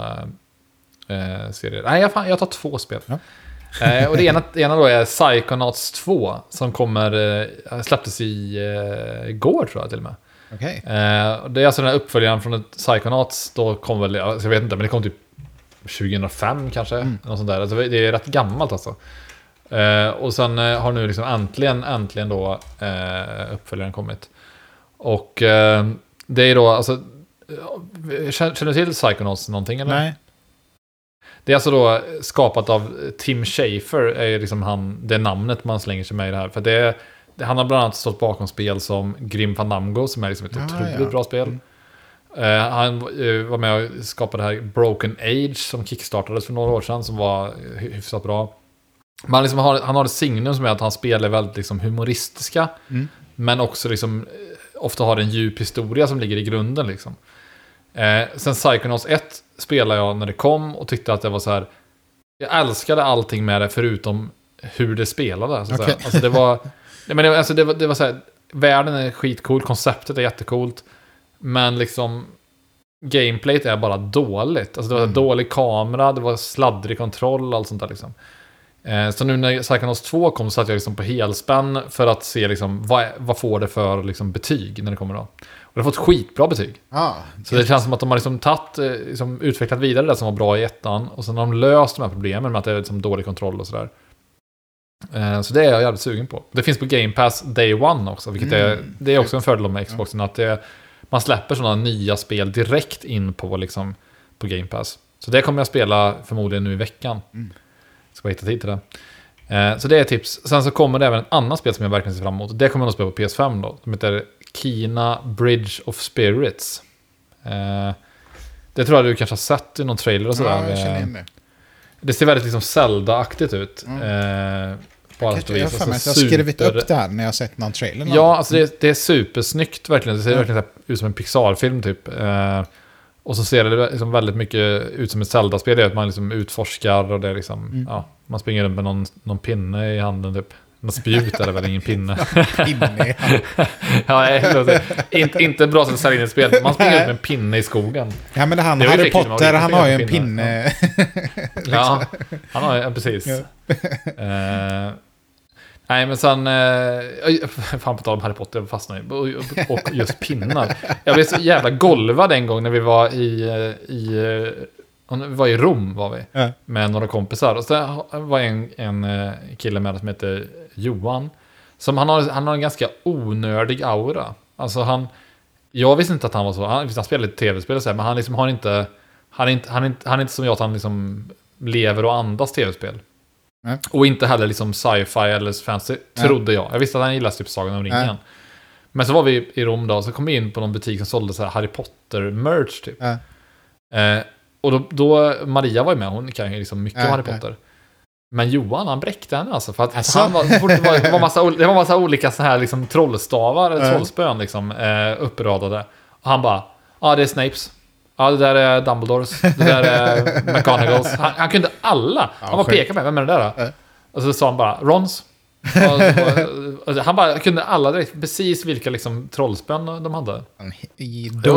eh, serier. Nej, jag, fan, jag tar två spel. Ja. Eh, och det ena, det ena då är Psychonauts 2, som kommer, släpptes i igår tror jag till och med. Och det är alltså den här uppföljaren från Psychonauts, då kom väl, alltså jag vet inte, men det kom typ 2005 kanske. Mm. Något sånt där. Alltså det är rätt gammalt alltså. Eh, och sen eh, har nu liksom äntligen, äntligen då eh, uppföljaren kommit. Och eh, det är då, alltså, eh, känner känner du till Psychonauts någonting eller? Nej. Det är alltså då skapat av Tim Schafer, är liksom han, det namnet man slänger sig med i det här. För det, är- det, han har bland annat stått bakom spel som Grim Fandango, som är liksom ett Ah, otroligt ja. bra spel. Eh, han eh, var med och skapade det här Broken Age, som kickstartades för några år sedan, som var hy- hyfsat bra. Men han, liksom har, han har ett signum som är att hans spel är väldigt liksom humoristiska, Mm. men också liksom, eh, ofta har en djup historia som ligger i grunden. Liksom. Eh, sen Psychonauts 1 spelade jag när det kom och tyckte att det var så här. Jag älskade allting med det förutom hur det spelade. Så. Alltså det var, nej, men det, alltså det var, det var så här, världen är skitcool, konceptet är jättecoolt. Men liksom gameplayet är bara dåligt. Alltså det var Mm. dålig kamera, det var sladdrig kontroll, allt sånt där liksom. Eh, så nu när Psychonauts 2 kom så satt jag liksom på helspänn för att se liksom, vad, är- vad får det för liksom, betyg när det kommer då. Och det har fått skitbra betyg. Ja. Så det känns som att de har liksom tagit, eh, liksom utvecklat vidare det som var bra i ettan. Och sen har de löst de här problemen med att det är liksom dålig kontroll och sådär. Eh, Så det är jag jävligt sugen på. Det finns på Game Pass Day One också, vilket är, Mm. det är också en fördel med Xboxen. Att det, man släpper sådana nya spel direkt in på, liksom, på Game Pass. Så det kommer jag spela förmodligen nu i veckan. Mm. Ska bara hitta tid till det. Eh, Så det är tips. Sen så kommer det även ett annat spel som jag verkligen ser fram emot. Det kommer jag att spela på PS5 då. Som heter Kina Bridge of Spirits. Eh, Det tror jag du kanske har sett i någon trailer och sådär. Ja, jag känner Eh, igen det. det ser väldigt liksom Zelda-aktigt ut. Mm. Eh, på alla sätt och Jag har vis. Alltså, jag har skrivit super- upp det här när jag har sett någon trailer. Ja, alltså det, det är supersnyggt verkligen. Det ser Mm. verkligen ut som en Pixar-film typ. Eh, och så ser det liksom väldigt mycket ut som ett Zelda-spel. Att man liksom utforskar och det är liksom, Mm. ja, man springer runt med någon, någon pinne i handen typ. Någon spjut det väl, ingen pinne. inne i ja, förlåt. inte, inte bra sätt att sälja in ett spel. Man springer ut med en pinne i skogen. Ja, men han, Harry Potter, han har ju en pinne. pinne. Ja, han har ja, precis. Ja. Eh, nej, men sen... Uh, fan på tal om Harry Potter, jag fastnade i. Och, och just pinnar. Jag blev så jävla golvad en gång när vi var i... eh, i eh, vi var i Rom var vi. Ja. Med några kompisar. Och så var en, en eh, kille med som heter Johan. Som han har, han har en ganska onördig aura. Alltså han... Jag visste inte att han var så. Han, han spelar lite tv-spel och så här, men han liksom har inte... Han är inte, han är inte, han är inte som jag, att han liksom lever och andas tv-spel. Nej. Och inte heller liksom sci-fi eller fantasy, trodde jag. Jag visste att han gillade typ Sagan om ringen. Nej. Men så var vi i Rom då, och så kom vi in på någon butik som sålde så här Harry Potter-merch typ. Eh, och då, då, Maria var ju med, hon kan ju liksom mycket om Harry. Potter. Men Johan, han bräckte henne alltså. För att Asså? han var, var, det, var massa, det var massa olika så här liksom trollstavar, trollspön liksom, eh, uppradade. Och han bara, ja det är Snapes. Ja, det där är Dumbledores. Det där är McGonagalls. Han, han kunde alla. Han bara pekade med, vem är det där då? Och så sa han bara, Rons. Och, och, han bara kunde alla direkt, precis vilka liksom trollspön de hade.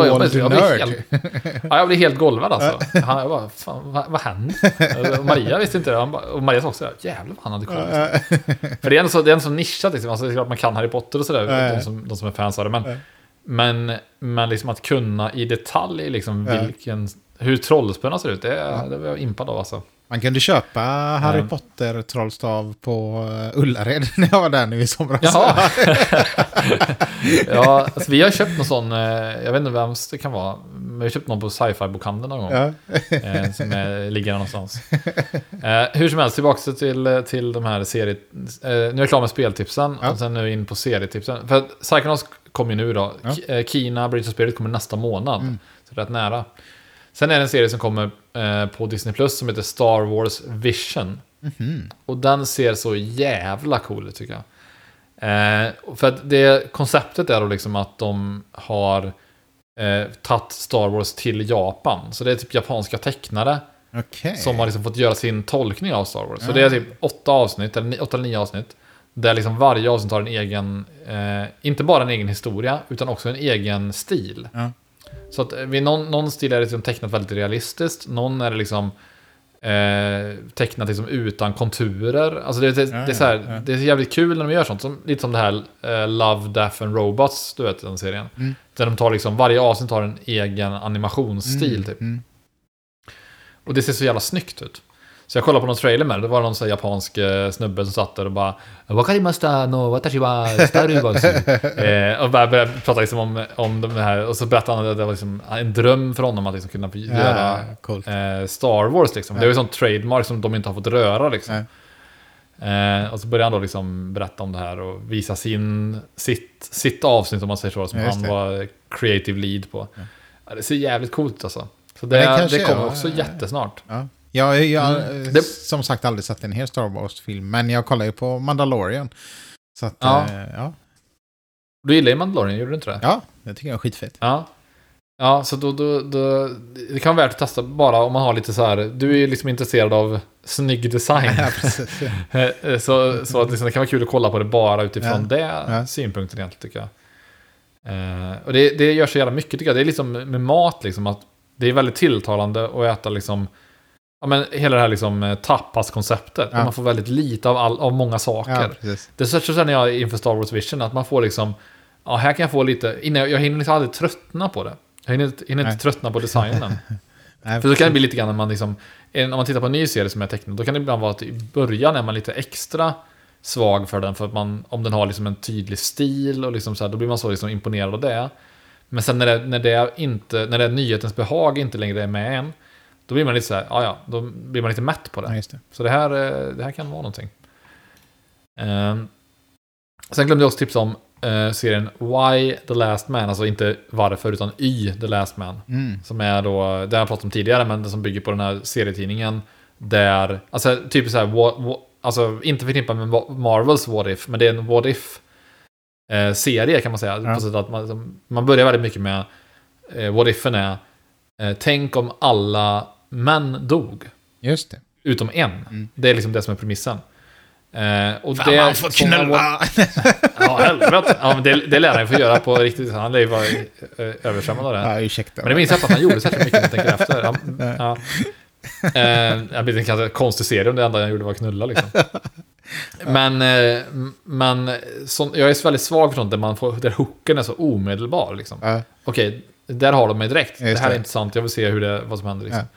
En blev nörd. helt- Ja, jag blev helt golvad alltså. Han, jag bara, fan, vad, vad hände? Och Maria visste inte det. Han bara, och Maria sa också, jävlar vad han hade koll. Liksom. För det är ändå så, det är så nischat liksom. Alltså, det är klart man kan Harry Potter och sådär, de, som, de som är fans av det. Men. Men, men liksom att kunna i detalj liksom Ja. vilken, hur trollspöna ser ut, det, det var jag impad av alltså. Man kunde köpa Harry Ja. Potter trollstav på eh, Ullared när jag var där nu i somras. Jaha. ja, alltså, vi har köpt någon sån, eh, jag vet inte vems det kan vara. Men vi köpte någon på sci-fi-bokhandeln någon gång. Ja. eh, som är, ligger någonstans. Hur som helst, tillbaka till, till de här serie... Eh, nu är jag klar med speltipsen Ja. och sen vi in på serietipsen. För Psychonauts kommer ju nu då. Ja. Eh, Kina, Bridge of Spirit kommer nästa månad. Mm. Så rätt nära. Sen är det en serie som kommer eh, på Disney Plus som heter Star Wars Vision. Mhm. Och den ser så jävla cool ut tycker jag. Eh, för att det konceptet är då liksom att de har eh, tagit Star Wars till Japan. Så det är typ japanska tecknare Okej. som har liksom fått göra sin tolkning av Star Wars. Så Ja. det är typ åtta avsnitt, eller åtta eller nio avsnitt. Där liksom varje avsnitt har en egen, eh, inte bara en egen historia, utan också en egen stil. Ja. Så att eh, vid någon, någon stil är det liksom tecknat väldigt realistiskt, någon är det liksom eh, tecknat liksom utan konturer. Alltså det, det, det, är så här, ja, ja. det är jävligt kul när de gör sånt. Som, lite som det här eh, Love, Death and Robots, du vet den serien. Mm. Där de tar liksom, varje avsnitt har en egen animationsstil Mm, typ. mm. Och det ser så jävla snyggt ut. Så jag kollade på någon trailer med det, det var någon sån här japansk eh, snubbe som satt där och bara Wakarimashita no watashi wa starubasu. eh, och bara började prata liksom om, om de här, och så berättade han att det var liksom en dröm för honom att liksom kunna göra Ja, eh, Star Wars liksom. Det är ju sånt trademark som de inte har fått röra liksom. Eh, och så började han då liksom berätta om det här och visa sin, sitt, sitt avsnitt om man säger så, som Ja, han det. var creative lead på. Ja, det ser jävligt coolt ut alltså. Så det, det det, kommer också jättesnart. Ja. Jag, jag Mm. eh, Det- som sagt aldrig sett en hel Star Wars-film, men jag kollar ju på Mandalorian. Så att, Ja. ja. ja. Du gillar ju Mandalorian, gjorde du inte det? ja, det tycker jag är skitfett. Ja. Ja, så då, då, då, det kan vara värt att testa bara om man har lite så här, du är ju liksom intresserad av snygg design. Ja, precis. Eh, så, så att liksom, det kan vara kul att kolla på det bara utifrån det Ja. synpunkten egentligen tycker jag. Eh, och det, det gör så jävla mycket tycker jag. Det är liksom med mat liksom att det är väldigt tilltalande att äta liksom Ja men hela det här liksom eh, tapas-konceptet. Ja. Man får väldigt lite av, all, av många saker. Ja. Det så känner jag inför Star Wars Vision, att man får liksom... Ja, här kan jag få lite... Innan, jag hinner liksom aldrig tröttna på det. Jag hinner, inte- hinner inte tröttna på designen. Nej, För så kan det bli lite grann när man liksom... Om man tittar på en ny serie som är tecknad, då kan det ibland vara att i början är man lite extra svag för den. För att man, om den har liksom en tydlig stil och liksom så här, då blir man så liksom imponerad av det. Men sen när det, när det, inte, när det nyhetens behag inte längre är med en, då blir man lite så här, ja ja, då blir man lite mätt på det. Ja, just det. Så det här, eh, det här kan vara någonting. Ehm, sen glömde jag också tipsa om eh, serien Why the Last Man, alltså inte varför utan Y the Last Man. Mm. Som är då, det har jag pratat om tidigare, men det som bygger på den här serietidningen. Där, alltså typ så här, what, what, alltså inte förknippat med Marvels What If, men det är en What If eh, serie kan man säga. Ja. På sätt att man, man börjar väldigt mycket med, eh, What Ifen är, eh, tänk om alla män dog. Just det. Utom en. Mm. Det är liksom det som är premissen. Eh, och Fan, det, man får knulla! Ja, helvete. Ja, men det, det lär han ju få göra på riktigt. Han lär ju vara eh, översvämmad av det. ja, ursäkta. Men det minns jag att han gjorde särskilt mycket när jag tänker efter. Han, ja. eh, det blir en ganska konstig serie om det enda han gjorde var att knulla liksom. Men, eh, men så, jag är väldigt svag för sånt där, man får, där hooken är så omedelbar. Liksom. Ja, Okej, där har de mig direkt. Just det här är det. intressant, jag vill se hur det, vad som händer. Liksom. Eh,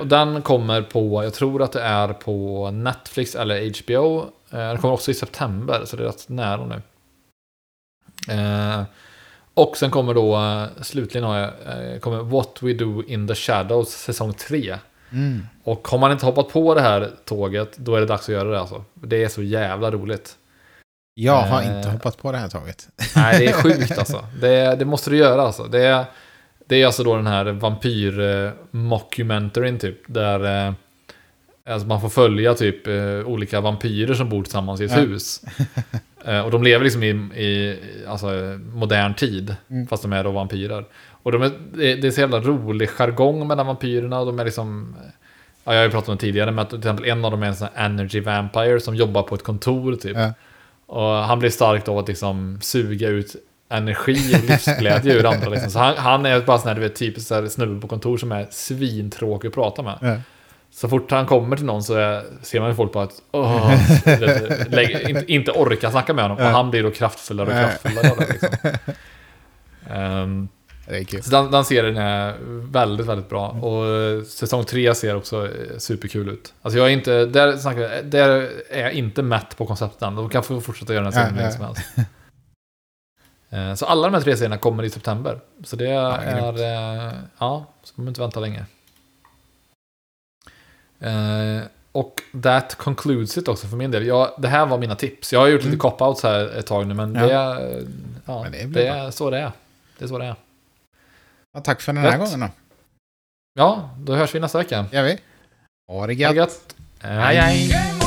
och den kommer på, jag tror att det är på Netflix eller HBO. Eh, den kommer också i september, så det är rätt nära nu. Eh, och sen kommer då, eh, slutligen har jag, eh, kommer What We Do In The Shadows säsong 3. mm. Och har man inte hoppat på det här tåget, då är det dags att göra det alltså. Det är så jävla roligt. Jag har Eh. inte hoppat på det här tåget. Nej, det är sjukt alltså. Det, det måste du göra alltså. Det är, det är alltså då den här vampyr-mockumentaryn typ. Där eh, alltså man får följa typ eh, olika vampyrer som bor tillsammans i ett Ja. hus. Eh, och de lever liksom i, i alltså, modern tid. Mm. Fast de är då vampyrer. Och de är, det är- så jävla rolig jargong mellan vampyrerna. Och de är liksom... Ja, jag har ju pratat om det tidigare, men att till exempel en av dem är en sån här energy vampire som jobbar på ett kontor typ. Ja. Och han blir starkt av att liksom suga ut energi och livsglädje ur andra. Liksom. Så han, han är bara sån här, du vet, här snubbe på kontor som är svintråkig att prata med. Ja. Så fort han kommer till någon så är, ser man ju folk på att åh, lägg, inte, inte orka snacka med honom. Och Ja. han blir då kraftfullare och Ja. kraftfullare det. Liksom. Kul. så den, den serien är väldigt, väldigt bra. Och eh, säsong tre ser också eh, superkul ut. Alltså jag är inte, där, snackar, där är jag inte mätt på konceptet än. De kan få fortsätta göra den här serien Ja, ja. som helst. Eh, Så alla de här tre serierna kommer i september. Så det är... grymt. eh, Ja, så kommer inte vänta länge. Eh, Och that concludes it också för min del. Jag, det här var mina tips. Jag har gjort lite cop-outs här ett tag nu, men Mm. Ja. det. Ja, Men det det, är så det är. Det är så det är. Ja, tack för den här Rätt. gången då. Ja, då hörs vi nästa vecka. Gör vi. Ha det Ha det gött. gött. Hej, hej.